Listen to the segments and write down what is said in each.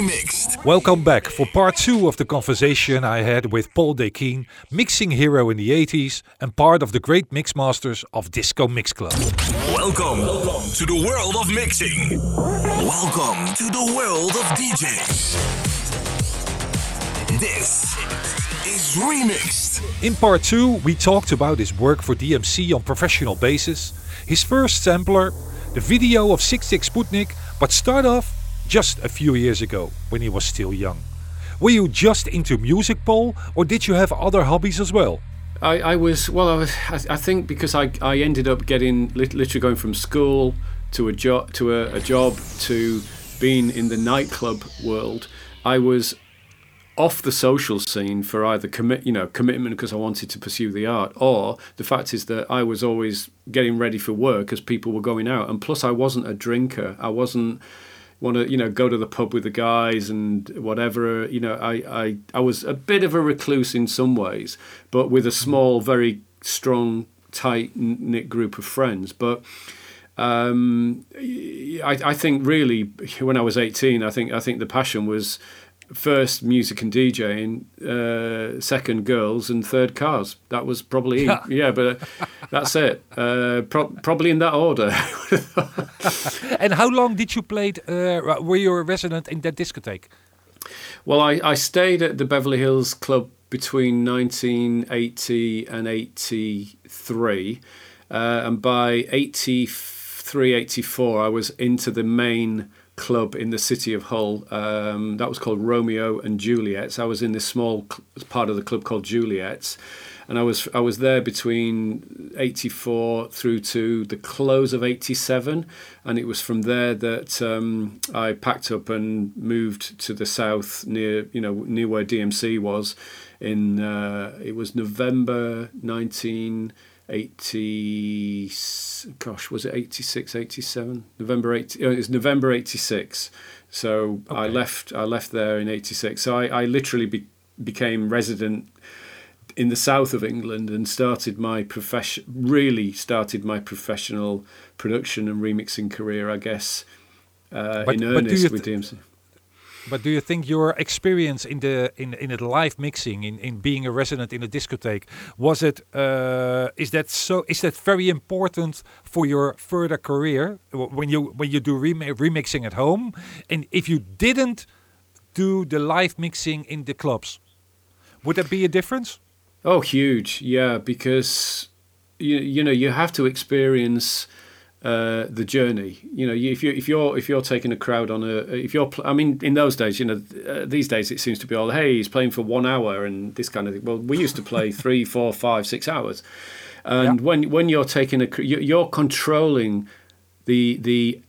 Remixed. Welcome back for part two of the conversation I had with Paul Dakeyne, mixing hero in the 80s and part of the great mixmasters of Disco Mix Club. Welcome to the world of mixing. Welcome to the world of DJs. This is Remixed. In part two, we talked about his work for DMC on professional basis, his first sampler, the video of Sigue Sigue Sputnik, but start off just a few years ago when he was still young. Were you just into music, Paul, or did you have other hobbies as well? I, I was well. I was. I, I think because I, I ended up getting literally going from school to a job to a, a job to being in the nightclub world. I was off the social scene for either commit you know commitment because I wanted to pursue the art or the fact is that I was always getting ready for work as people were going out and plus I wasn't a drinker I wasn't want to you know go to the pub with the guys and whatever you know I, I I was a bit of a recluse in some ways but with a small very strong tight knit group of friends. But um, I, I think really when I was 18 I think I think the passion was first music and DJing, uh, second girls, and third cars. That was probably yeah, but uh, that's it. Uh, pro- probably in that order. and how long did you play? Uh, were you a resident in that discotheque? Well, I, I stayed at the Beverly Hills Club between 1980 and 83, uh, and by 83, 84, I was into the main club in the city of Hull. Um, that was called Romeo and Juliet's. I was in this small part of the club called Juliet's, and I was I was there between '84 through to the close of '87, and it was from there that um, I packed up and moved to the south near you know near where DMC was. In uh, it was November 19. 80 gosh was it 86 87 november 80 it was november 86 so okay. i left i left there in 86 so i, I literally be, became resident in the south of england and started my profession really started my professional production and remixing career i guess uh, but, in earnest with dmc but do you think your experience in the in in the live mixing, in, in being a resident in a discotheque, was it uh, is that so is that very important for your further career when you when you do rem remixing at home, and if you didn't do the live mixing in the clubs, would that be a difference? Oh, huge, yeah, because you you know you have to experience uh, the journey. You know, if you if you're if you're taking a crowd on a if you're I mean in those days, you know, uh, these days it seems to be all hey he's playing for one hour and this kind of thing. Well, we used to play three, four, five, six hours, and when when you're taking a you're controlling the the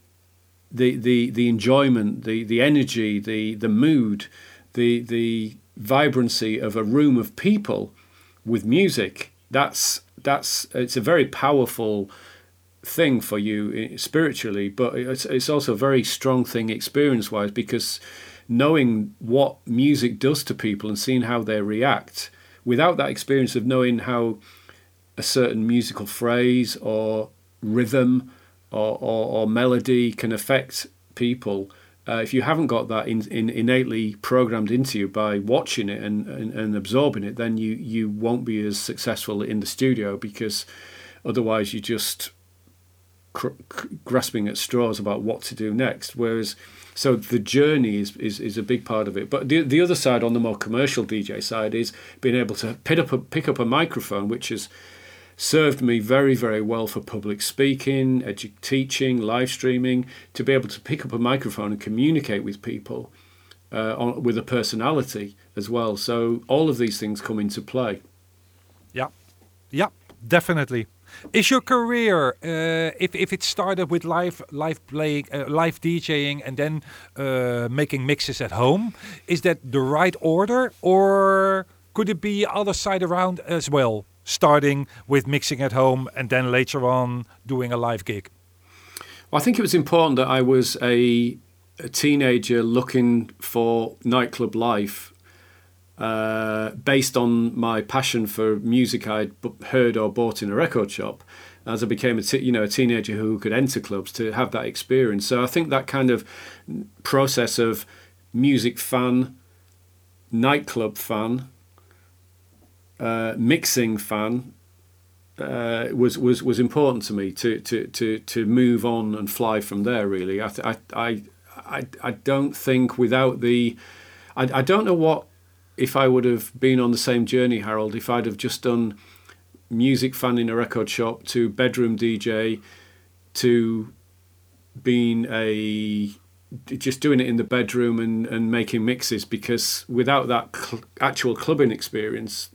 the the the enjoyment, the the energy, the the mood, the the vibrancy of a room of people with music. That's that's it's a very powerful thing for you spiritually, but it's, it's also a very strong thing experience wise because knowing what music does to people and seeing how they react without that experience of knowing how a certain musical phrase or rhythm or, or, or melody can affect people. Uh, if you haven't got that in, in innately programmed into you by watching it and, and, and absorbing it, then you, you won't be as successful in the studio because otherwise you just cr- grasping at straws about what to do next. Whereas, so the journey is, is, is a big part of it. But the, the other side, on the more commercial DJ side, is being able to pick up a, pick up a microphone, which has served me very, very well for public speaking, edu- teaching, live streaming, to be able to pick up a microphone and communicate with people uh, on, with a personality as well. So all of these things come into play. Yeah, yeah, definitely. Is your career, uh, if if it started with live live playing, uh, live DJing, and then uh, making mixes at home, is that the right order, or could it be other side around as well? Starting with mixing at home, and then later on doing a live gig. Well, I think it was important that I was a, a teenager looking for nightclub life uh, based on my passion for music I'd heard or bought in a record shop. As I became a you know a teenager who could enter clubs to have that experience, so I think that kind of process of music fan, nightclub fan, uh, mixing fan, uh, was was was important to me to to to to move on and fly from there. Really, I I I I, I don't think without the, I I don't know what if I would have been on the same journey, Harold. If I'd have just done music fan in a record shop to bedroom DJ to being a just doing it in the bedroom and, and making mixes because without that cl- actual clubbing experience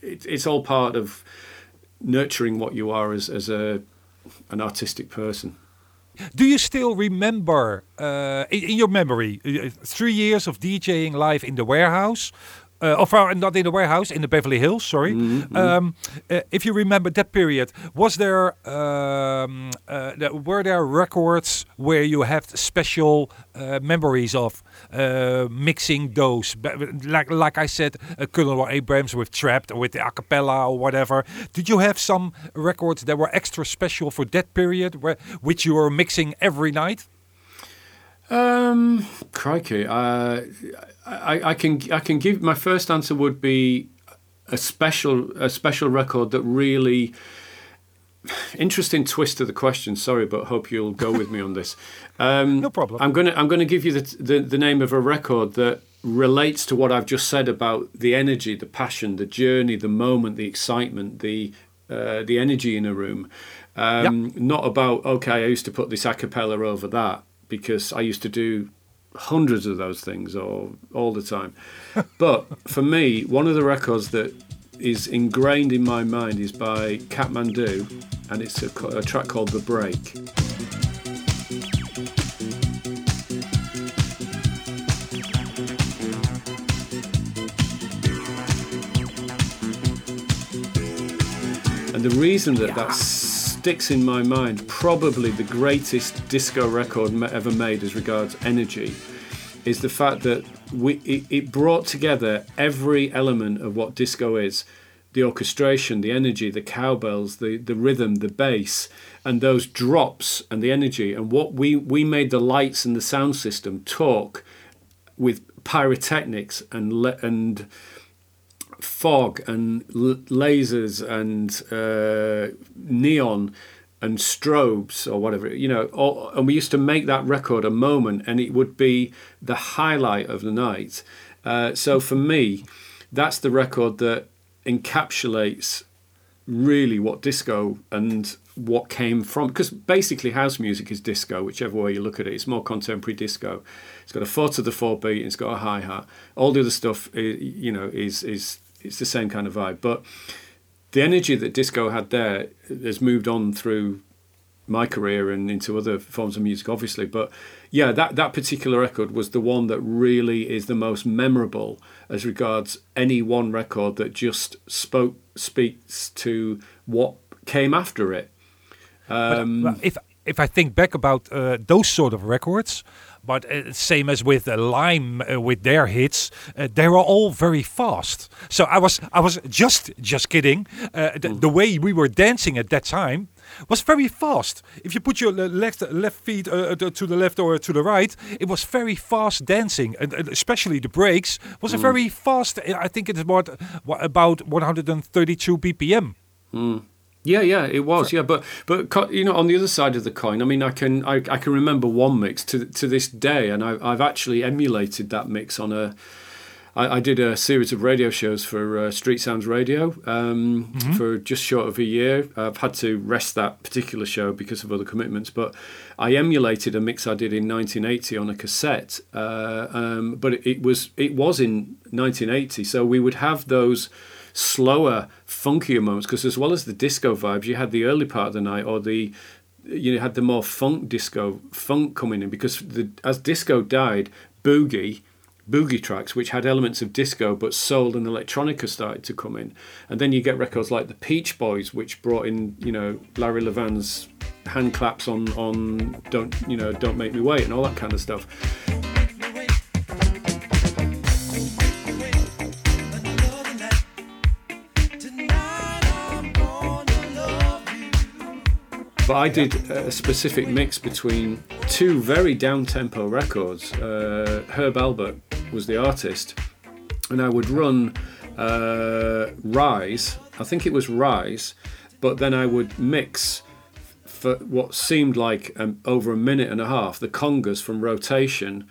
it, it's all part of nurturing what you are as, as a an artistic person. Do you still remember, uh, in, in, your memory, uh, three years of DJing live in the warehouse? Uh, of our, not in the warehouse in the Beverly Hills. Sorry. Mm -hmm. um, uh, if you remember that period, was there um, uh, were there records where you have special uh, memories of uh, mixing those? Like like I said, uh, Colonel Abrams with Trapped or with the acapella or whatever. Did you have some records that were extra special for that period, where which you were mixing every night? Um, crikey, uh, I, I can I can give my first answer would be a special a special record that really interesting twist to the question. Sorry, but hope you'll go with me on this. Um, no problem. I'm gonna I'm gonna give you the, the the name of a record that relates to what I've just said about the energy, the passion, the journey, the moment, the excitement, the uh, the energy in a room. Um, yep. Not about okay, I used to put this a cappella over that because I used to do hundreds of those things or all the time. but for me, one of the records that is ingrained in my mind is by Kat Mandu, and it's a, a track called The Break. And the reason that that's sticks in my mind, probably the greatest disco record ever made as regards energy, is the fact that we it, it brought together every element of what disco is the orchestration, the energy, the cowbells, the, the rhythm, the bass, and those drops and the energy. And what we, we made the lights and the sound system talk with pyrotechnics and and fog and l- lasers and uh, neon and strobes or whatever, you know, all, and we used to make that record a moment and it would be the highlight of the night. Uh, so for me, that's the record that encapsulates really what disco and what came from because basically house music is disco whichever way you look at it. It's more contemporary disco. It's got a four to the four beat it's got a hi-hat. All the other stuff you know is is it's the same kind of vibe. But the energy that disco had there has moved on through my career and into other forms of music, obviously. But yeah, that, that particular record was the one that really is the most memorable as regards any one record that just spoke speaks to what came after it. Um, but, if if I think back about uh, those sort of records, but uh, same as with uh, Lime uh, with their hits, uh, they were all very fast. So I was I was just just kidding. Uh, the, mm. the, way we were dancing at that time was very fast. If you put your left left feet uh, to the left or to the right, it was very fast dancing, and, and especially the breaks was mm. a very fast. I think it is about about 132 BPM. Mm. Yeah, yeah, it was. Yeah, but but you know, on the other side of the coin, I mean, I can I, I can remember one mix to to this day, and I, I've actually emulated that mix on a. I, I did a series of radio shows for uh, Street Sounds Radio um, mm-hmm. for just short of a year. I've had to rest that particular show because of other commitments, but I emulated a mix I did in 1980 on a cassette. Uh, um, but it, it was it was in 1980, so we would have those slower, funkier moments. Because as well as the disco vibes, you had the early part of the night or the you had the more funk disco funk coming in because the, as disco died, boogie boogie tracks which had elements of disco but soul and electronica started to come in and then you get records like the Peech Boys which brought in you know larry levan's hand claps on on don't you know don't make me wait and all that kind of stuff But I did a specific mix between two very down tempo records. Uh, Herb Alpert was the artist, and I would run uh, Rise. I think it was Rise, but then I would mix for what seemed like um, over a minute and a half the congas from rotation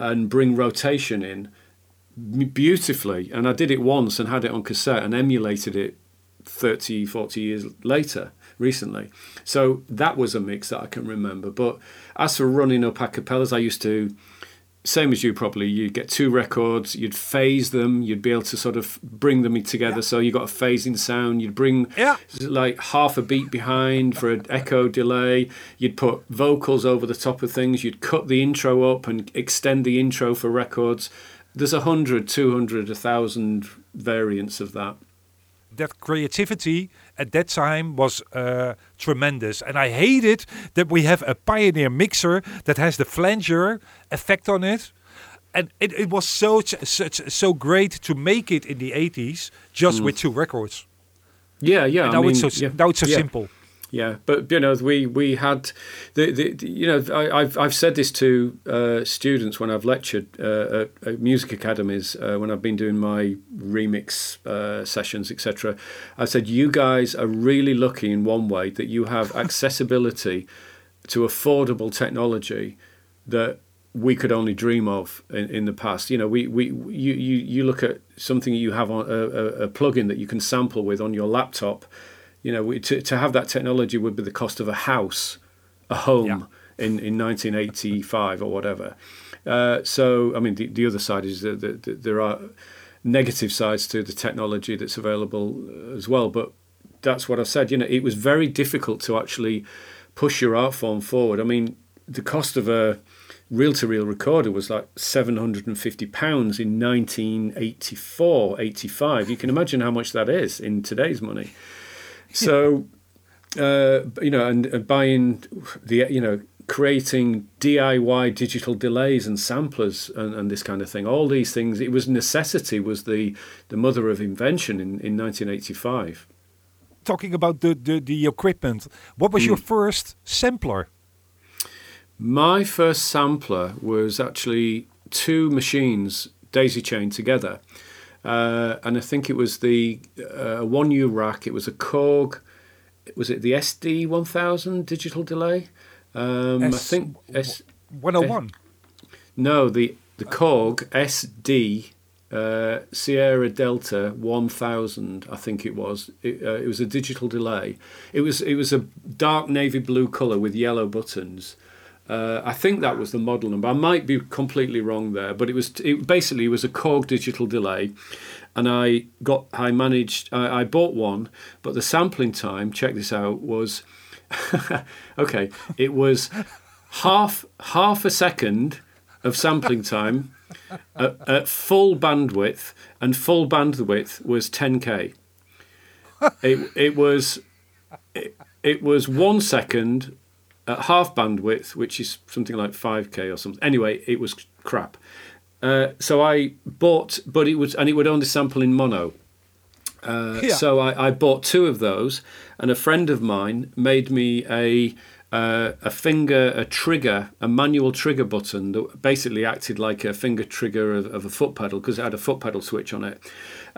and bring rotation in beautifully. And I did it once and had it on cassette and emulated it 30, 40 years later, recently. So that was a mix that I can remember. But as for running up acapellas, I used to same as you probably you'd get two records you'd phase them you'd be able to sort of bring them together yeah. so you got a phasing sound you'd bring yeah. like half a beat behind for an echo delay you'd put vocals over the top of things you'd cut the intro up and extend the intro for records there's a hundred two hundred a thousand variants of that that creativity at that time was uh, tremendous. And I hate it that we have a Pioneer mixer that has the flanger effect on it. And it, it was so such so great to make it in the 80s just mm. with two records. Yeah, yeah. And now, mean, it's so, yeah, now it's so yeah. simple. Yeah, but you know, we we had the, the, you know I, have I've said this to uh, students when I've lectured uh, at, at, music academies uh, when I've been doing my remix uh, sessions etc. I said you guys are really lucky in one way that you have accessibility to affordable technology that we could only dream of in, in the past. You know, we, we you, you you look at something you have on a, a, a plugin that you can sample with on your laptop you know, we, to, to have that technology would be the cost of a house, a home yeah. in, in 1985 or whatever. Uh, so, I mean, the, the other side is that, that, that, there are negative sides to the technology that's available as well. But that's what I said. You know, it was very difficult to actually push your art form forward. I mean, the cost of a reel-to-reel recorder was like 750 pounds in 1984 85 you can imagine how much that is in today's money so, uh, you know, and, and buying the, you know, creating DIY digital delays and samplers and, and, this kind of thing. All these things, it was necessity was the, the mother of invention in, in 1985. Talking about the, the, the equipment, what was mm. your first sampler? My first sampler was actually two machines daisy chained together. Uh, and I think it was the uh, one U rack. It was a Korg. Was it the SD one thousand digital delay? Um, S- I think S one hundred oh one. No, the the Korg SD uh, Sierra Delta 1000, I think it was. It, uh, it, was a digital delay. It was it was a dark navy blue color with yellow buttons. Uh, I think that was the model number. I might be completely wrong there, but it was it basically was a Korg digital delay, and I got I managed I, I bought one, but the sampling time check this out was okay. It was half half a second of sampling time at, at full bandwidth, and full bandwidth was 10k. It it was it, it was one second at half bandwidth, which is something like 5k or something. Anyway, it was crap. Uh, so I bought, but it was, and it would only sample in mono. Uh, yeah. So I, I, bought two of those, and a friend of mine made me a uh, a finger, a trigger, a manual trigger button that basically acted like a finger trigger of, of a foot pedal because it had a foot pedal switch on it.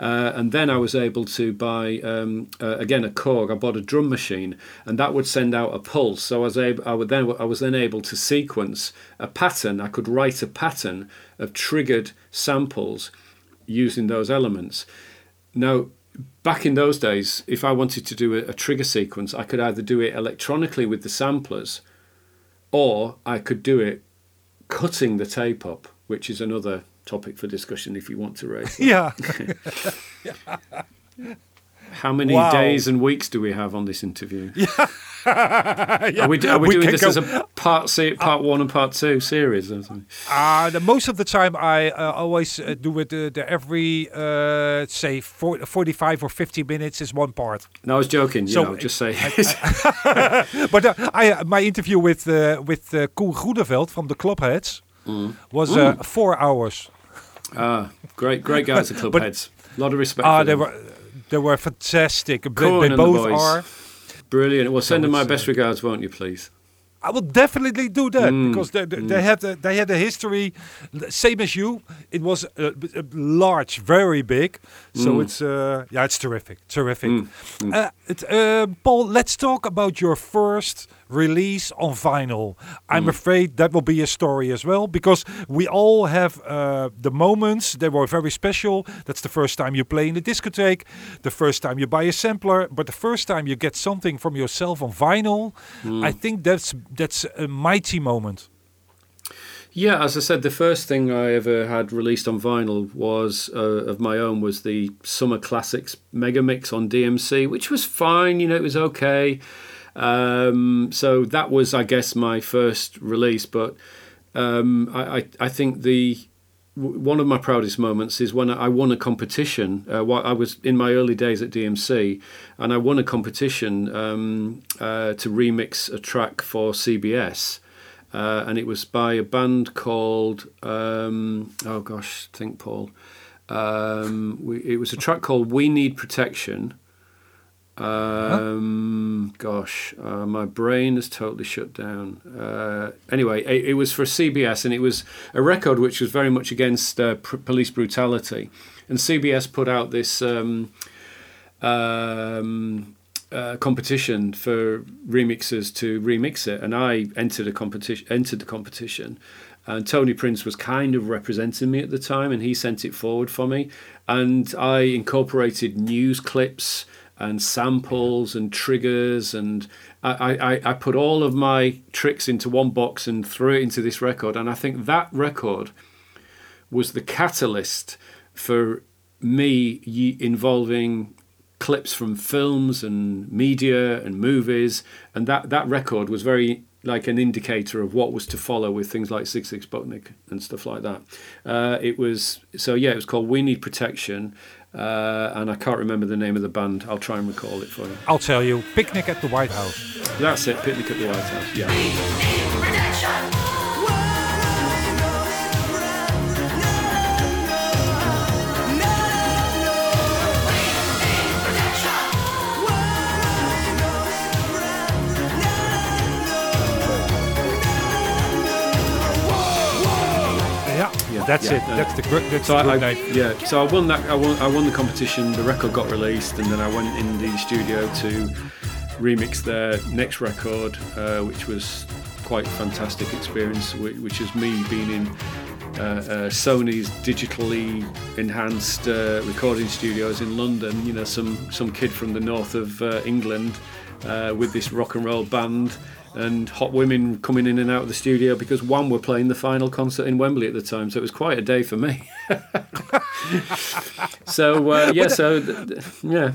Uh, and then I was able to buy um, uh, again a Korg. I bought a drum machine, and that would send out a pulse. So I was able, I would then, I was then able to sequence a pattern. I could write a pattern of triggered samples using those elements. Now, back in those days, if I wanted to do a, a trigger sequence, I could either do it electronically with the samplers, or I could do it cutting the tape up, which is another topic for discussion if you want to raise. Yeah. How many wow. days and weeks do we have on this interview? Yeah. yeah. Are we, are we, we doing this go. as a part se- part uh, one and part two series? Uh, the, most of the time, I uh, always uh, do it uh, the every uh, say 40, 45 or 50 minutes is one part. No, I was joking. You so, know, just say. I, I, but I my interview with with uh, Koen Groeneveld from the Clubheads mm. was mm. four hours. Ah, great, great guys at Clubheads. A lot of respect. Ah, they were they were fantastic. Cool they, both are brilliant. Well, send them my best regards, won't you, please? I will definitely do that because they, they, they had a, they had a history, same as you. It was uh, uh, large, very big. So it's uh, yeah, it's terrific, terrific. Uh, it, uh, Paul, let's talk about your first release on vinyl. I'm afraid that will be a story as well because we all have uh, the moments. They were very special. That's the first time you play in the discotheque, the first time you buy a sampler, but the first time you get something from yourself on vinyl. I think that's that's a mighty moment. Yeah, as I said, the first thing I ever had released on vinyl was uh, of my own was the Summer Classics Mega Mix on DMC, which was fine. You know, it was okay. Um, so that was, I guess, my first release. But um, I, I, think the one of my proudest moments is when I won a competition. Uh, while I was in my early days at DMC, and I won a competition um, uh, to remix a track for CBS uh, and it was by a band called um, oh gosh, think Paul. Um, we, it was a track called "We Need Protection." Um, Gosh, uh, my brain is totally shut down. Uh, anyway, it, it was for CBS, and it was a record which was very much against uh, pr- police brutality. And CBS put out this um, um, uh, competition for remixers to remix it, and I entered a competition. Entered the competition, and Tony Prince was kind of representing me at the time, and he sent it forward for me, and I incorporated news clips and samples and triggers, and I, I, I put all of my tricks into one box and threw it into this record, and I think that record was the catalyst for me involving clips from films and media and movies, and that that record was very like an indicator of what was to follow with things like Sigue Sigue Sputnik and stuff like that. Uh, it was so yeah, it was called We Need Protection, uh, and I can't remember the name of the band. I'll try and recall it for you. I'll tell you, picnic at the White House. That's it, Picnic at the White House. Yeah. Yeah, Yeah, that's yeah, it. uh, that's the good. That's So the I, I, yeah, so I won that. I won, I won the competition. The record got released, and then I went in the studio to remix their next record, uh, which was quite a fantastic experience. Which, which is me being in uh, uh, Sony's digitally enhanced uh, recording studios in London. You know, some some kid from the north of uh, England uh, with this rock and roll band. And hot women coming in and out of the studio because one were playing the final concert in Wembley at the time, so it was quite a day for me. so uh, yeah, so yeah,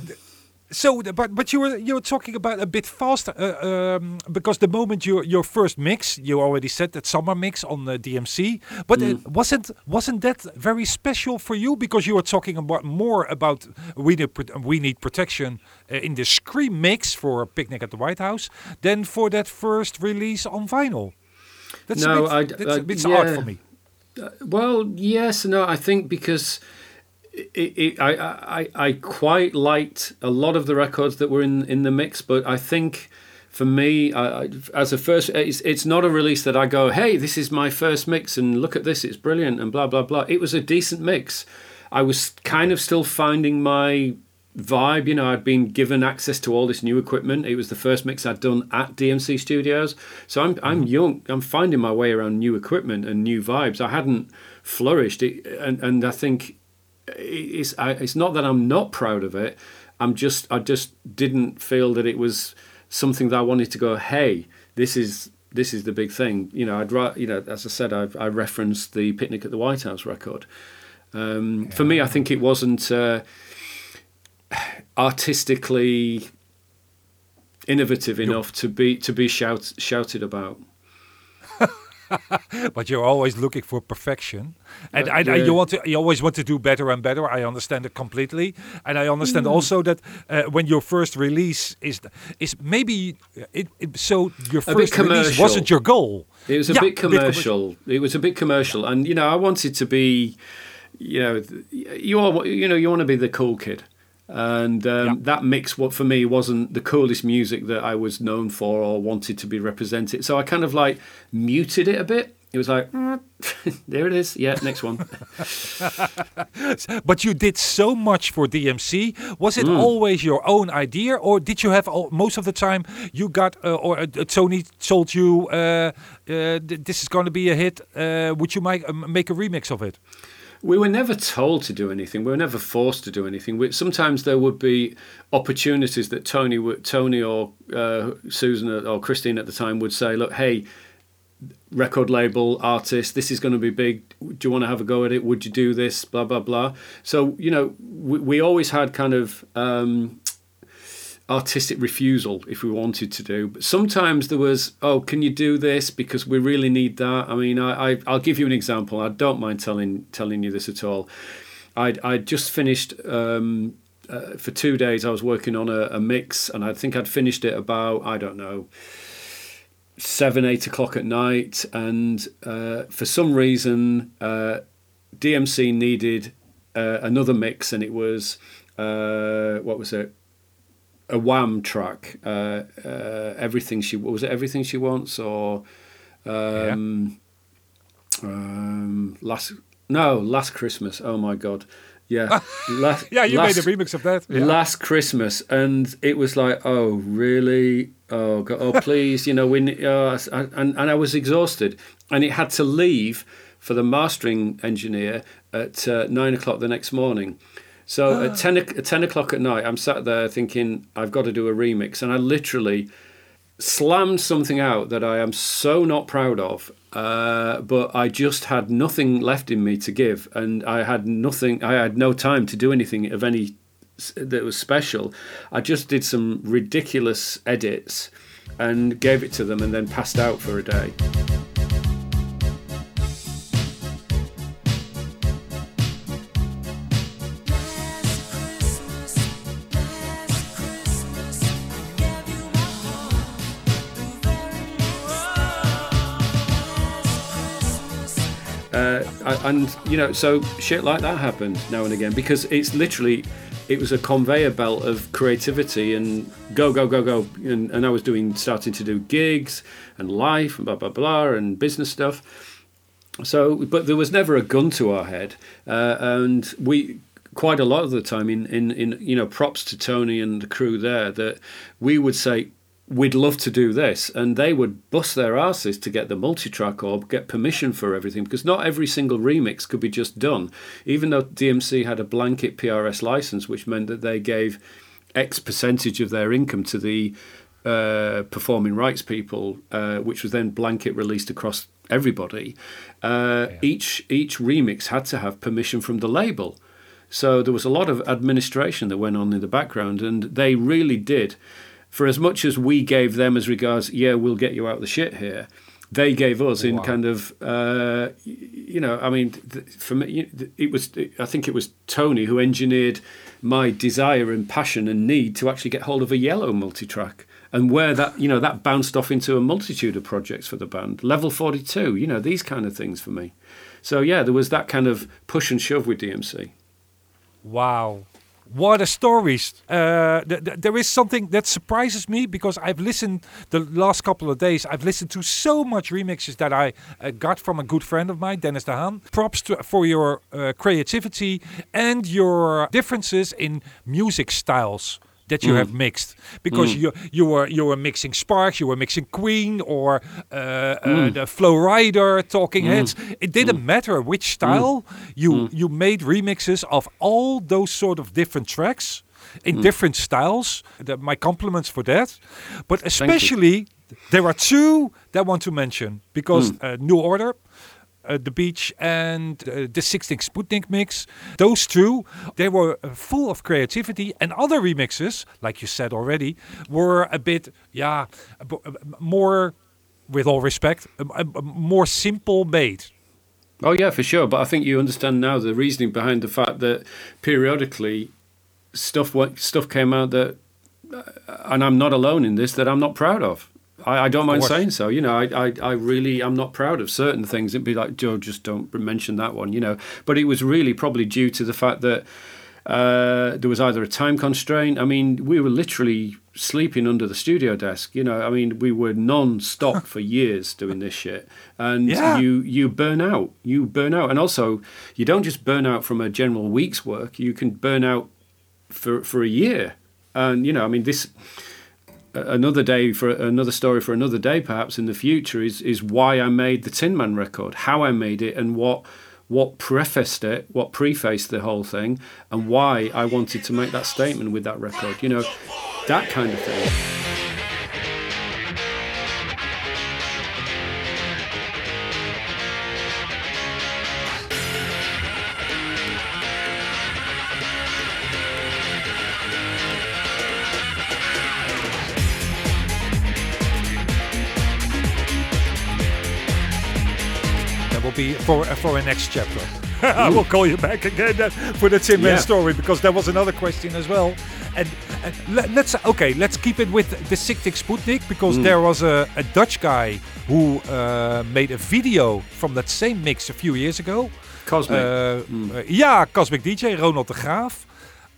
So, but but you were you were talking about a bit faster uh, um, because the moment your your first mix, you already said that summer mix on the DMC, but Mm. uh, wasn't wasn't that very special for you because you were talking about more about we need we need protection uh, in the scream mix for a Picnic at the White House than for that first release on vinyl. That's No, a bit, I- that's a bit yeah. for me. Well, yes no. I think because it, it, I, I, I quite liked a lot of the records that were in, in the mix, but I think for me, I, I, as a first, it's, it's not a release that I go, hey, this is my first mix and look at this, it's brilliant and blah, blah, blah. It was a decent mix. I was kind of still finding my vibe. You know, I'd been given access to all this new equipment. It was the first mix I'd done at DMC Studios. So I'm I'm mm-hmm. young. I'm finding my way around new equipment and new vibes. I hadn't flourished, it, and and I think it's I, it's not that I'm not proud of it. I'm just I just didn't feel that it was something that I wanted to go. Hey, this is this is the big thing. You know, I'd you know, as I said, I've, I referenced the Picnic at the White House record. Um, For me, I think it wasn't uh, artistically innovative enough to be to be shout, shouted about. but you're always looking for perfection, and Uh, I, I, yeah. you want to, you always want to do better and better. I understand it completely, and I understand Mm. also that uh, when your first release is is maybe it, it so your first release wasn't your goal. It was a Yeah, bit a bit commercial. it was a bit commercial, and you know, I wanted to be, you know, you are you know, you want to be the cool kid, and um, Yeah. that mix what for me wasn't the coolest music that I was known for or wanted to be represented. So I kind of like muted it a bit. It was like, "Mm, there it is. Yeah, next one. But you did so much for DMC. Was it Hmm. always your own idea, or did you have all, most of the time you got uh, or uh, Tony told you uh, uh, th- this is going to be a hit? Uh, would you make make a remix of it? We were never told to do anything. We were never forced to do anything. We, sometimes there would be opportunities that Tony, Tony or uh, Susan or Christine at the time would say, "Look, hey, record label artist, this is going to be big. Do you want to have a go at it? Would you do this? Blah blah blah." So you know, we, we always had kind of. Um, artistic refusal if we wanted to do. But sometimes there was oh can you do this? Because we really need that. I mean i, I i'll give you an example. I don't mind telling telling you this at all. I'd i'd just finished um uh, for two days i was working on a, a mix and i think i'd finished it about i don't know seven eight o'clock at night. And uh, for some reason uh, dmc needed uh, another mix and it was uh, what was it a Wham track. Uh, uh, everything she was it everything she wants or um, um, last no last Christmas. Oh my god, yeah, last, Yeah, you last, made a remix of that. Yeah. last Christmas, and it was like, oh really? Oh god, oh please, you know, we ne- uh, and and I was exhausted, and it had to leave for the mastering engineer at uh, nine o'clock the next morning. So at ten o- at ten o'clock at night, I'm sat there thinking I've got to do a remix, and I literally slammed something out that I am so not proud of. Uh, but I just had nothing left in me to give, and I had nothing. I had no time to do anything of any that was special. I just did some ridiculous edits and gave it to them, and then passed out for a day. And you know so shit like that happened now and again because it's literally it was a conveyor belt of creativity and go go go go. And, and i was doing starting to do gigs and life and blah blah blah and business stuff. So but there was never a gun to our head. Uh, and we quite a lot of the time in, in in you know props to tony and the crew there that we would say we'd love to do this and they would bust their asses to get the multi-track or get permission for everything because not every single remix could be just done even though dmc had a blanket prs license which meant that they gave x percentage of their income to the uh, performing rights people, uh, which was then blanket released across everybody. Uh, Each each remix had to have permission from the label, so there was a lot of administration that went on in the background, and they really did. For as much as we gave them as regards, yeah, we'll get you out of the shit here, they gave us in Wow. kind of, uh, you know, I mean, for me, it was, I think it was Tony who engineered my desire and passion and need to actually get hold of a yellow multi-track and where that, you know, that bounced off into a multitude of projects for the band. Level 42, you know, these kind of things for me. So yeah, there was that kind of push and shove with DMC. Wow. What a stories. Uh, th- th- there is something that surprises me because I've listened the last couple of days. I've listened to so much remixes that I uh, got from a good friend of mine, Dennis de Haan. Props to, for your uh, creativity and your differences in music styles that you mm. have mixed. Because mm. you you were you were mixing Sparks, you were mixing Queen or uh, uh, mm. the Flow Rider, Talking Heads. It didn't matter which style you you made remixes of all those sort of different tracks in different styles. The, my compliments for that. But especially there are two that I want to mention. Because uh, New Order. Uh, the Beach and uh, the Sigue Sigue Sputnik mix. Those two, they were uh, full of creativity, and other remixes, like you said already, were a bit, yeah, more, with all respect, more simple made. Oh yeah, for sure. But I think you understand now the reasoning behind the fact that periodically stuff stuff came out that, and I'm not alone in this, that I'm not proud of. I, I don't mind saying so. You know, I, I I really am not proud of certain things. It'd be like Joe, just don't mention that one. You know, but it was really probably due to the fact that. Uh, there was either a time constraint. I mean, we were literally sleeping under the studio desk. You know, I mean, we were non-stop for years doing this shit, and Yeah. you you burn out. You burn out, and also you don't just burn out from a general week's work. You can burn out for for a year, and you know, I mean, this another day for another story for another day perhaps in the future is is why I made the Tin Man record, how I made it, and what what prefaced it, what prefaced the whole thing, and why I wanted to make that statement with that record. You know, that kind of thing. For uh, for a next chapter. I will call you back again for the Tin Man Yeah. story because there was another question as well. And, and let, let's okay, let's keep it with the Sigue Sigue Sputnik because there was a, a Dutch guy who uh, made a video from that same mix a few years ago. Cosmic. Uh, uh, yeah, Cosmic DJ, Ronald de Graaf.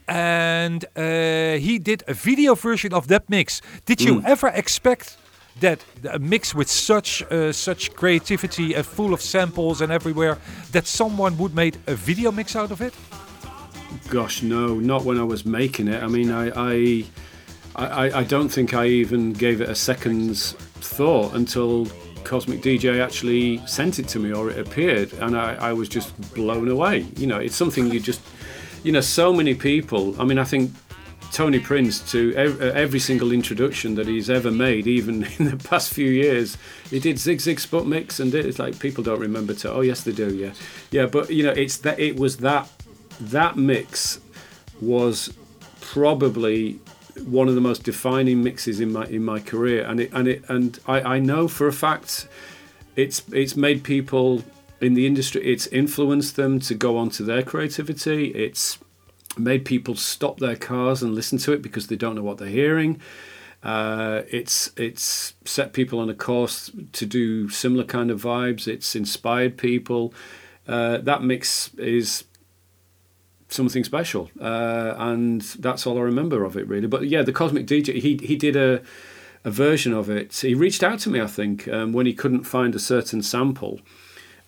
And uh, he did a video version of that mix. Did you ever expect that a mix with such uh, such creativity and full of samples and everywhere that someone would make a video mix out of it? Gosh, no, not when I was making it. I mean, I, I, I, I don't think I even gave it a second's thought until Cosmic DJ actually sent it to me or it appeared, and I, I was just blown away. You know, it's something you just, you know, so many people. I mean, I think Tony Prince to uh, every single introduction that he's ever made, even in the past few years, he did Zig Zig Spot Mix, and it's like people don't remember to. Oh yes, they do. Yeah, yeah. But you know, it's that it was that that mix was probably one of the most defining mixes in my in my career, and it and it and I, I know for a fact it's it's made people in the industry. It's influenced them to go on to their creativity. It's made people stop their cars and listen to it because they don't know what they're hearing. Uh, it's it's set people on a course to do similar kind of vibes. It's inspired people. Uh, that mix is something special, uh, and that's all I remember of it really. But yeah, the Cosmic DJ he he did a a version of it. He reached out to me, I think, um, when he couldn't find a certain sample,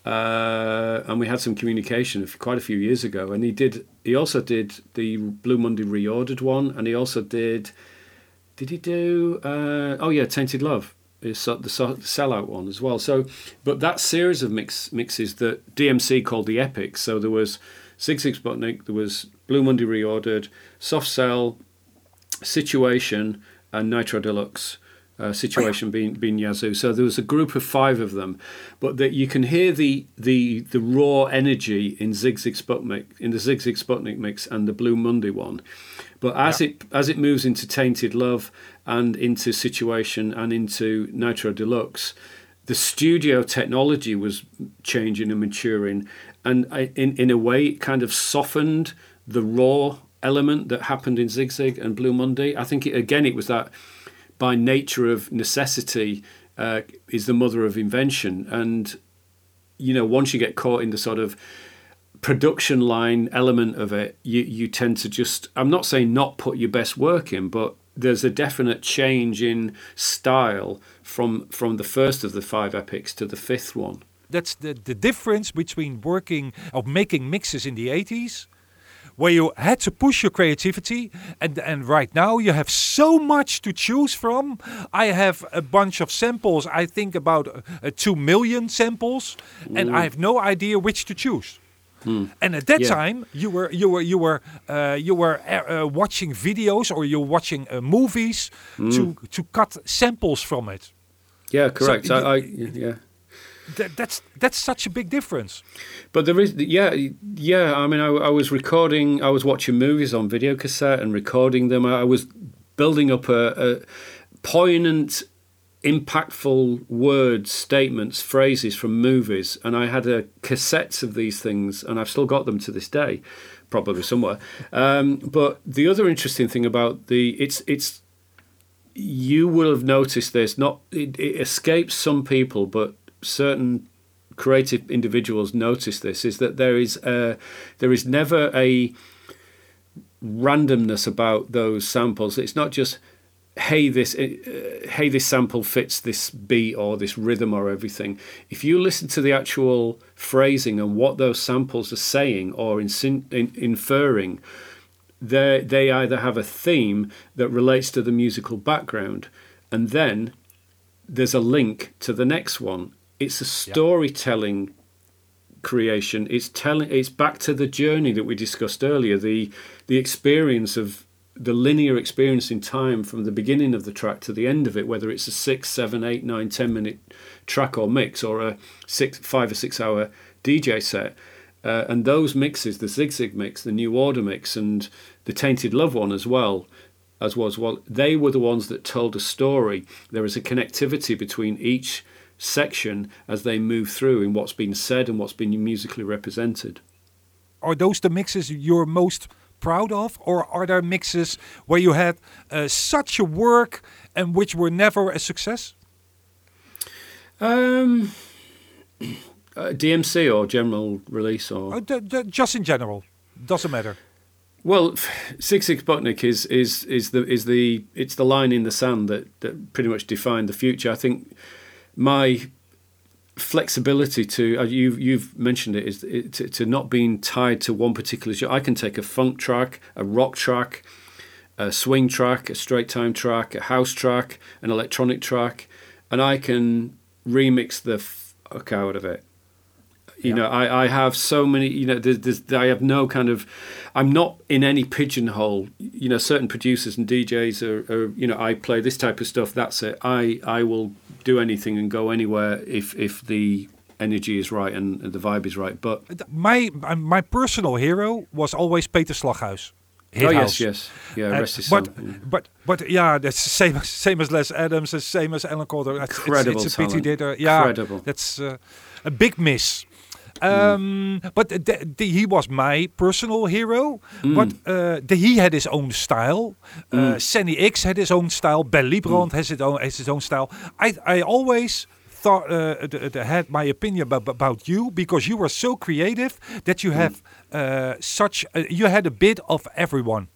uh, and we had some communication quite a few years ago. And he did. He also did the Blue Monday reordered one, and he also did. Did he do? Uh, oh yeah, Tainted Love. Is the sellout one as well. So, but that series of mix mixes that DMC called the epics. So there was Sigue Sigue Sputnik, there was Blue Monday reordered, Soft Cell, Situation, and Nitro Deluxe. Uh, situation being being Yazoo. So there was a group of five of them, but that you can hear the the the raw energy in Sigue Sigue Sputnik in the Sigue Sigue Sputnik mix and the Blue Monday one. But as it as it moves into Tainted Love and into Situation and into Nitro Deluxe, the studio technology was changing and maturing, and I, in in a way, it kind of softened the raw element that happened in Sigue Sigue and Blue Monday. I think it, again, it was that by nature of necessity uh, is the mother of invention, and you know once you get caught in the sort of production line element of it, you you tend to just I'm not saying not put your best work in, but there's a definite change in style from from the first of the five epics to the fifth one. That's the, the difference between working or making mixes in the 80s, where you had to push your creativity, and and right now you have so much to choose from. I have a bunch of samples. I think about uh, two million samples, and I have no idea which to choose. And at that Yeah. time, you were you were you were uh, you were uh, uh, watching videos or you're watching uh, movies to to cut samples from it. Yeah, correct. you- I, I yeah. That, that's that's such a big difference. But there is, yeah, yeah. I mean, I, I was recording, I was watching movies on video cassette and recording them. I was building up a, a poignant, impactful words, statements, phrases from movies, and I had a cassettes of these things, and I've still got them to this day, probably somewhere. Um, but the other interesting thing about the it's it's you will have noticed this. Not it, it escapes some people, but certain creative individuals notice this is that there is a, there is never a randomness about those samples. It's not just hey this uh, hey this sample fits this beat or this rhythm or everything. If you listen to the actual phrasing and what those samples are saying or insin- in, inferring, they they either have a theme that relates to the musical background, and then there's a link to the next one. It's a storytelling creation. It's telling. It's back to the journey that we discussed earlier. The the experience of the linear experience in time from the beginning of the track to the end of it, whether it's a six, seven, eight, nine, ten minute track or mix, or a six, five or six hour DJ set. Uh, and those mixes, the Sigue Sigue mix, the New Order mix, and the Tainted Love one as well, as was well, they were the ones that told a story. There is a connectivity between each section as they move through in what's been said and what's been musically represented. Are those the mixes you're most proud of, or are there mixes where you had uh, such a work and which were never a success? Um, uh, DMC or general release or Uh, just in general, doesn't matter. Well, Sigue Sigue Sputnik is is is the is the it's the line in the sand that that pretty much defined the future. I think my flexibility to uh, you you've mentioned it is it, to, to not being tied to one particular genre. I can take a funk track, a rock track, a swing track, a straight time track, a house track, an electronic track, and I can remix the fuck out of it. You know, I, I have so many. You know, there's, there's, I have no kind of. I'm not in any pigeonhole. You know, certain producers and DJs are, are. You know, I play this type of stuff. That's it. I I will do anything and go anywhere if if the energy is right and, the vibe is right. But My my- my personal hero was always Peter Slaghuis. Hit oh House. yes, yes, yeah. Uh, Rest his but, yeah. but but yeah, that's the same as same as Les Adams, the same as Alan Coulthard. It's, it's, Incredible it's a pity uh, yeah, Incredible. that's uh, a big miss. Um, But th- th- he was my personal hero. But uh, the, he had his own style. Uh, Sanny X had his own style. Ben Liebrand has his own has his own style. I I always thought uh, the, the, had my opinion about, about you because you were so creative that you have uh, such uh, you had a bit of everyone.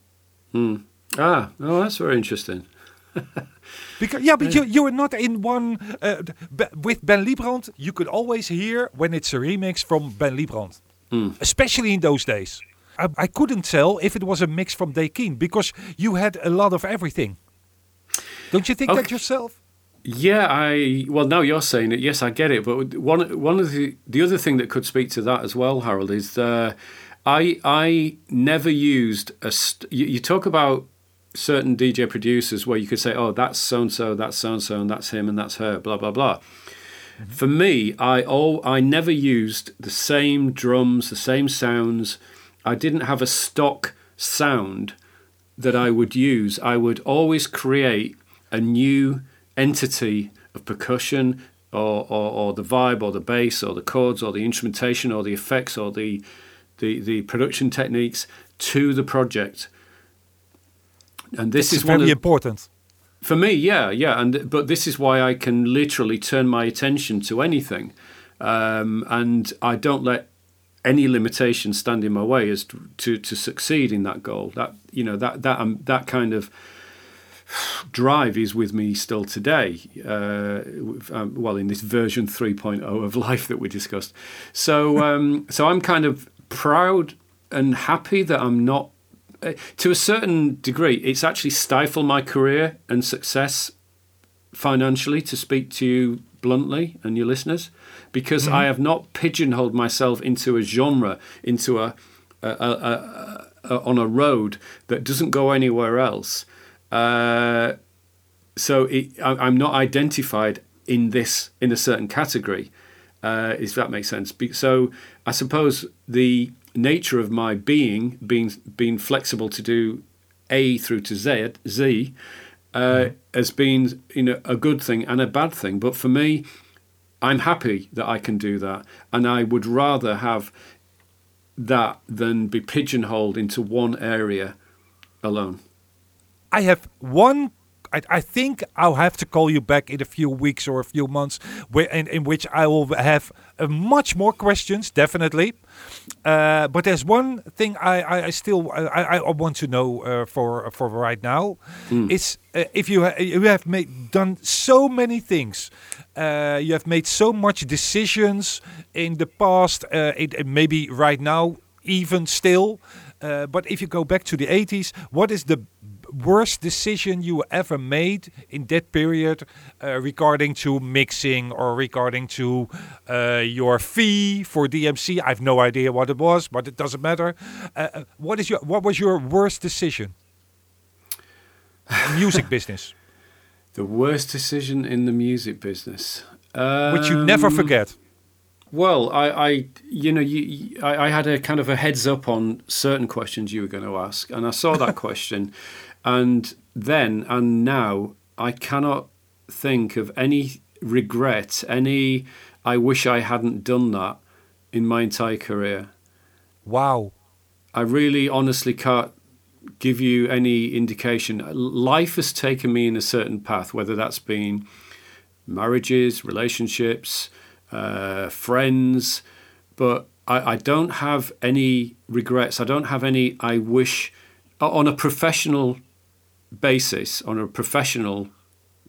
Ah, oh, that's very interesting. Because yeah, but you you were not in one uh, with Ben Liebrand. You could always hear when it's a remix from Ben Liebrand, especially in those days. I, I couldn't tell if it was a mix from Dakeyne because you had a lot of everything. Don't you think that yourself? Yeah, I well now you're saying it. Yes, I get it. But one one of the the other thing that could speak to that as well, Harold, is uh, I I never used a. St- you, you talk about certain DJ producers where you could say, oh, that's so and so, that's so and so, and that's him, and that's her, blah blah blah. Mm-hmm. For me, I all I never used the same drums, the same sounds. I didn't have a stock sound that I would use. I would always create a new entity of percussion or, or, or the vibe or the bass or the chords or the instrumentation or the effects or the, the, the production techniques to the project. And this This is is one very of, important. for me, yeah, yeah, and but this is why I can literally turn my attention to anything, um, and I don't let any limitation stand in my way as to, to, to succeed in that goal. That you know that that um, that kind of drive is with me still today. Uh, um, well, in this version 3.0 of life that we discussed. So um, so I'm kind of proud and happy that I'm not uh, to a certain degree, it's actually stifled my career and success financially, to speak to you bluntly and your listeners, because I have not pigeonholed myself into a genre, into a, a, a, a, on a road that doesn't go anywhere else. Uh, so it, I, I'm not identified in this in a certain category, uh, if that makes sense. So I suppose the nature of my being, being being flexible to do A through to Z, Z, uh, has been you know a good thing and a bad thing. But for me, I'm happy that I can do that, and I would rather have that than be pigeonholed into one area alone. I have one I, I think I'll have to call you back in a few weeks or a few months, where in, in which I will have uh, much more questions, definitely. Uh, but there's one thing I, I, I still I, I want to know uh, for for right now. It's uh, if you ha- you have made done so many things, uh, you have made so much decisions in the past, uh, it, maybe right now even still. Uh, but if you go back to the 80s, what is the worst decision you ever made in that period uh, regarding to mixing or regarding to uh, your fee for DMC? I have no idea what it was, but it doesn't matter. Uh, uh, what is your what was your worst decision? Music business, The worst decision in the music business, which you never Um, forget. Well, I, I you know, you- I, I had a kind of a heads up on certain questions you were going to ask, and I saw that question, and then and now I cannot think of any regret, any I wish I hadn't done that in my entire career. Wow. I really honestly can't give you any indication. Life has taken me in a certain path, whether that's been marriages, relationships, uh, friends, but I, I don't have any regrets. I don't have any I wish on a professional basis, on a professional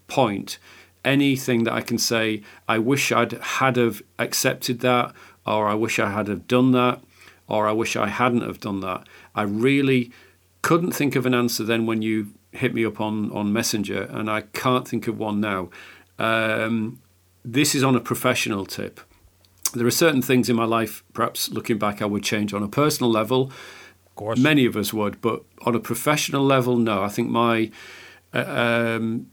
point, anything that I can say, I wish I'd had have accepted that, or I wish I had have done that, or I wish I hadn't have done that. I really couldn't think of an answer then when you hit me up on, on Messenger, and I can't think of one now. Um, this is on a professional tip. There are certain things in my life, perhaps looking back, I would change on a personal level. Course. Many of us would, but on a professional level, no. I think my uh, um,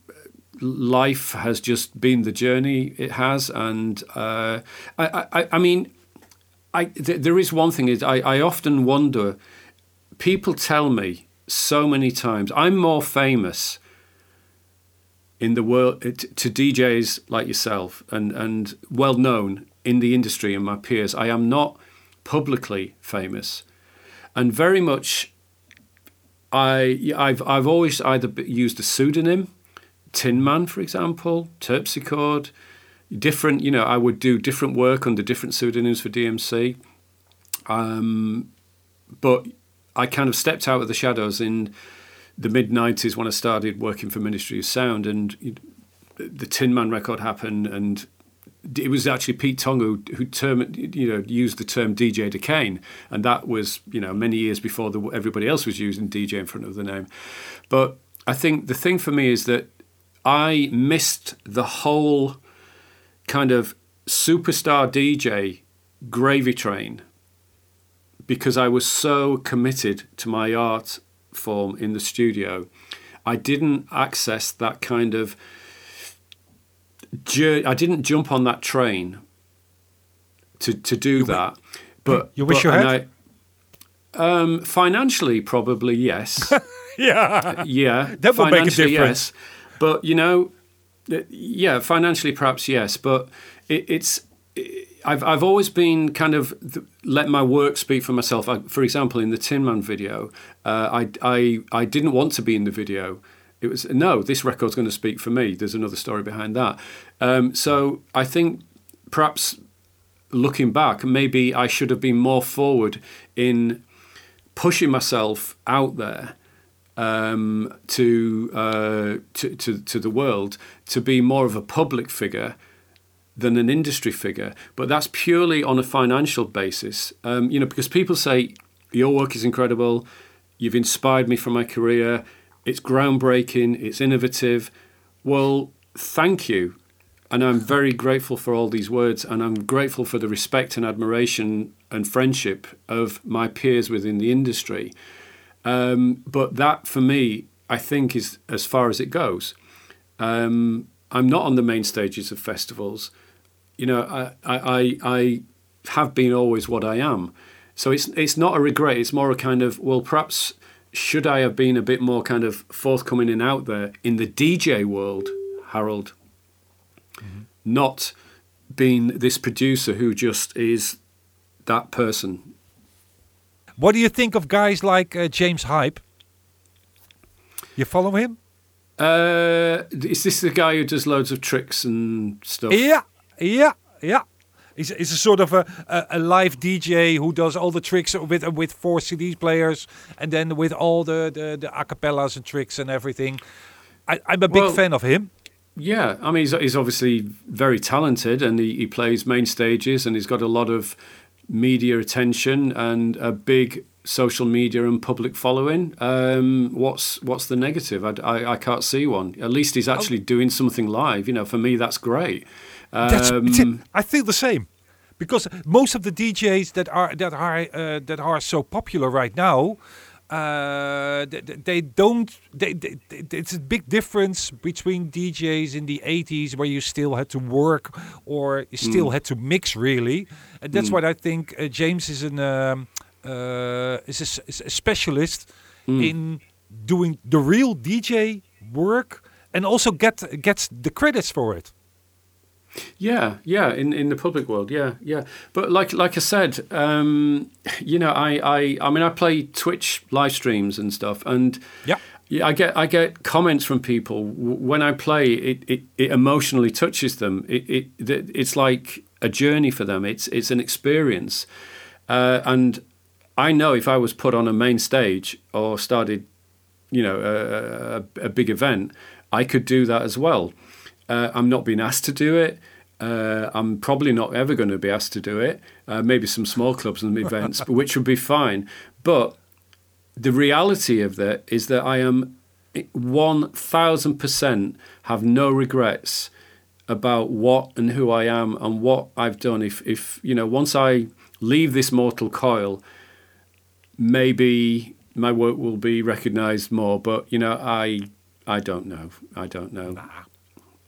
life has just been the journey it has, and uh, I, I, I mean, I th- there is one thing is I, I often wonder. People tell me so many times I'm more famous in the world to DJs like yourself and and well known in the industry and my peers. I am not publicly famous, and very much. I I've I've always either used a pseudonym, Tin Man, for example, Terpsichord, different. You know, I would do different work under different pseudonyms for DMC. Um, but I kind of stepped out of the shadows in the mid '90s when I started working for Ministry of Sound, and the Tin Man record happened, and it was actually Pete Tong who, who term, you know, used the term DJ Dakeyne, and that was you know many years before the, everybody else was using DJ in front of the name. But I think the thing for me is that I missed the whole kind of superstar DJ gravy train because I was so committed to my art form in the studio. I didn't access that kind of I didn't jump on that train to to do that. But You wish but- you had? I, um, financially, probably yes. Yeah. yeah, That would make a difference. Yes. But you know, uh, yeah, financially perhaps yes, but it, it's. I've I've always been kind of th- let my work speak for myself. I, for example, in the Tin Man video, uh, I I I didn't want to be in the video. It was no, this record's going to speak for me. There's another story behind that. Um, so I think perhaps looking back, maybe I should have been more forward in pushing myself out there um, to, uh, to to to the world to be more of a public figure than an industry figure. But that's purely on a financial basis. Um, you know, because people say your work is incredible. You've inspired me for my career. It's groundbreaking. It's innovative. Well, thank you. And I'm very grateful for all these words, and I'm grateful for the respect and admiration and friendship of my peers within the industry. Um, but that, for me, I think is as far as it goes. Um, I'm not on the main stages of festivals. You know, I, I, I, have been always what I am. So it's it's not a regret. It's more a kind of well, perhaps should I have been a bit more kind of forthcoming and out there in the DJ world, Harold, not being this producer who just is that person. What do you think of guys like uh, James Hype? You follow him? Uh, is this the guy who does loads of tricks and stuff? Yeah, yeah, yeah. He's, he's a sort of a, a, a live DJ who does all the tricks with with four CD players and then with all the, the, the acapellas and tricks and everything. I, I'm a big Well- fan of him. Yeah, I mean, he's, he's obviously very talented and he, he plays main stages and he's got a lot of media attention and a big social media and public following. Um, what's what's the negative? I, I, I can't see one. At least he's actually doing something live. You know, for me, that's great. Um, I feel the same, because most of the DJs that are that are uh, that are so popular right now, uh, they, they don't. They, they, they- it's a big difference between DJs in the 80s where you still had to work or you still had to mix really, and that's what I think. Uh, James is an um, uh, is, a, is a specialist in doing the real DJ work and also get gets the credits for it. Yeah, yeah, in, in the public world, yeah, yeah. But like like I said, um, you know, I, I I mean, I play Twitch live streams and stuff, and Yeah. yeah, I get I get comments from people when I play. It it, it emotionally touches them. It, it it's like a journey for them. It's it's an experience, uh, and I know if I was put on a main stage or started you know, a, a, a big event, I could do that as well. Uh, I'm not being asked to do it. Uh, I'm probably not ever going to be asked to do it. Uh, maybe some small clubs and events, which would be fine. But the reality of that is that I am 1000% have no regrets about what and who I am and what I've done. If, if you know, once I leave this mortal coil, maybe my work will be recognized more but you know i i don't know i don't know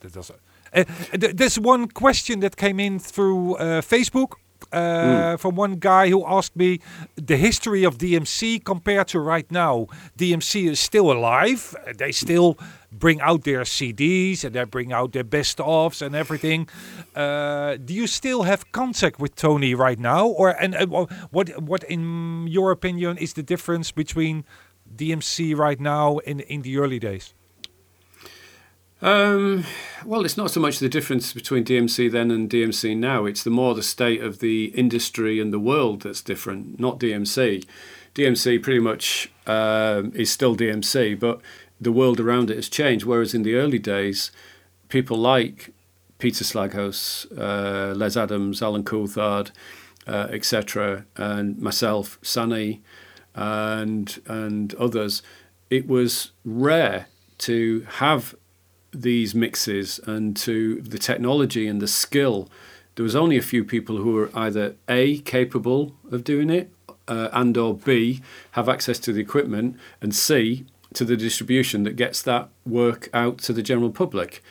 That doesn't. Uh, th- there's one question that came in through uh, Facebook uh, from one guy who asked me the history of DMC compared to right now. DMC is still alive. They still bring out their CDs and they bring out their best ofs and everything. Uh, do you still have contact with Tony right now, or and uh, what what in your opinion is the difference between DMC right now and in the early days? Um well it's not so much the difference between dmc then and dmc now it's the more the state of the industry and the world that's different not dmc dmc pretty much um, is still dmc but the world around it has changed whereas in the early days people like Peter Slaghuis, uh, Les Adams, Alan Coulthard, uh, etc., and myself, Sunny, and and others, it was rare to have these mixes and to the technology and the skill. There was only a few people who were either a capable of doing it, uh, and or b have access to the equipment, and c to the distribution that gets that work out to the general public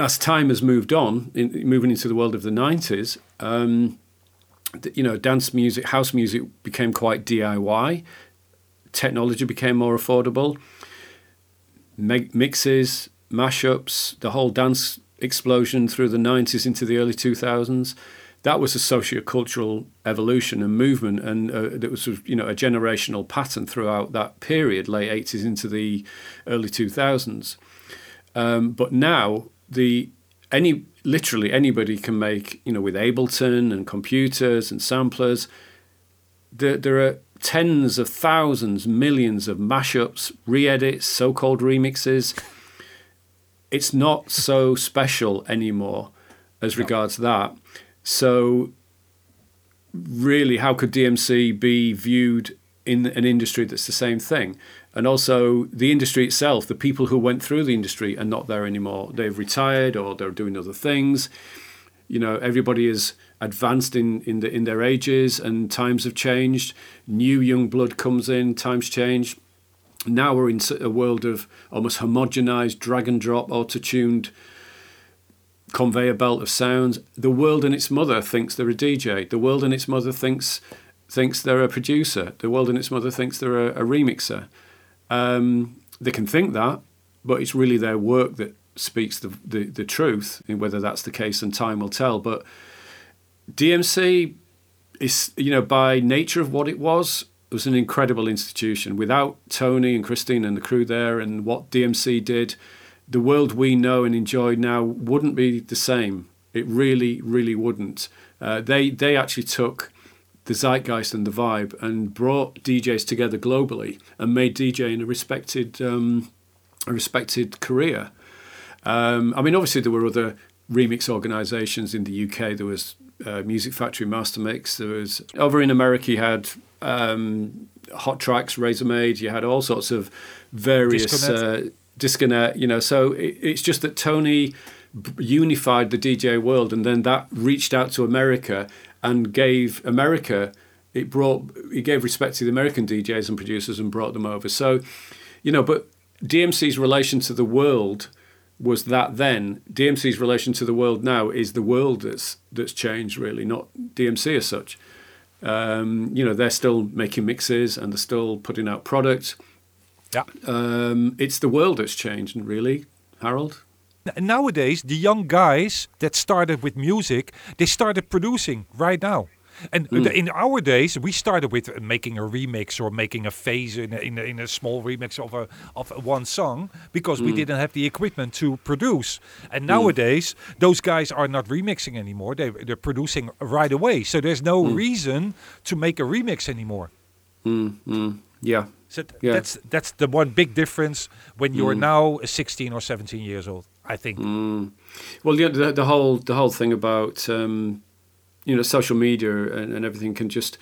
as time has moved on, in, moving into the world of the 90s, um, you know, dance music, house music became quite DIY. Technology became more affordable. Meg- mixes, mashups, the whole dance explosion through the 90s into the early 2000s. That was a socio-cultural evolution and movement, and uh, that was, you know, a generational pattern throughout that period, late 80s into the early 2000s. Um, but now the any literally anybody can make you know with Ableton and computers and samplers. There, there are tens of thousands, millions of mashups, re-edits, so-called remixes. It's not so special anymore as regards that. So really, how could DMC be viewed in an industry that's the same thing? And also, the industry itself, the people who went through the industry are not there anymore. They've retired or they're doing other things. You know, everybody is advanced in, in, the, in their ages and times have changed. New young blood comes in, times change. Now we're in a world of almost homogenized, drag and drop, auto tuned conveyor belt of sounds. The world and its mother thinks they're a DJ. The world and its mother thinks thinks they're a producer. The world and its mother thinks they're a, a remixer. Um, they can think that, but it's really their work that speaks the, the, the truth. And whether that's the case, and time will tell. But DMC is, you know, by nature of what it was, was an incredible institution. Without Tony and Christine and the crew there, and what DMC did, the world we know and enjoy now wouldn't be the same. It really, really wouldn't. Uh, they they actually took the zeitgeist and the vibe and brought DJs together globally and made DJing a respected um, a respected career. Um, I mean, obviously there were other remix organisations in the UK. There was uh, Music Factory Master Mix. There was over in America. You had um, Hot Tracks, Razormaid. You had all sorts of various Disconet. uh, Disconet. You know, so it, it's just that Tony unified the DJ world, and then that reached out to America and gave America. It brought it gave respect to the American DJs and producers and brought them over. So, you know, but DMC's relation to the world was that then. DMC's relation to the world now is the world that's that's changed really, not DMC as such. Um, you know, they're still making mixes and they're still putting out products. Yeah. Um, it's the world that's changed, and really, Harold. Nowadays, the young guys that started with music, they started producing right now. And Hmm. the- in our days, we started with making a remix or making a phase in a, in a, in a small remix of a of one song because Hmm. we didn't have the equipment to produce. And nowadays, those guys are not remixing anymore; they they're producing right away. So there's no Hmm. reason to make a remix anymore. Yeah. So th- Yeah. that's that's the one big difference when you're now 16 or 17 years old. I think. Well, yeah, the, the whole the whole thing about um, you know social media and, and everything can just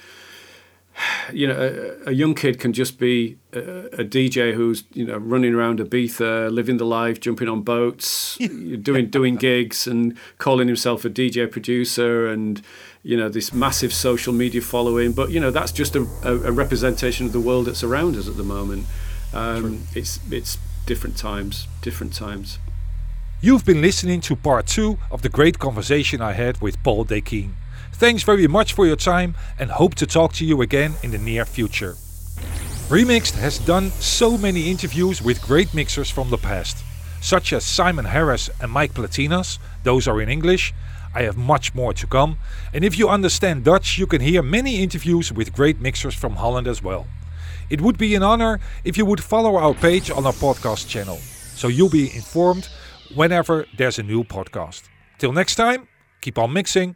you know a, a young kid can just be a, a DJ who's you know running around Ibiza, living the life, jumping on boats, doing doing gigs, and calling himself a DJ producer, and you know this massive social media following. But you know that's just a, a, a representation of the world that's around us at the moment. Um, it's it's different times, different times. You've been listening to part two of the great conversation I had with Paul Dakeyne. Thanks very much for your time and hope to talk to you again in the near future. Remixed has done so many interviews with great mixers from the past, such as Simon Harris and Mike Platinas. Those are in English. I have much more to come. And if you understand Dutch, you can hear many interviews with great mixers from Holland as well. It would be an honor if you would follow our page on our podcast channel, so you'll be informed whenever there's a new podcast. Till next time, keep on mixing.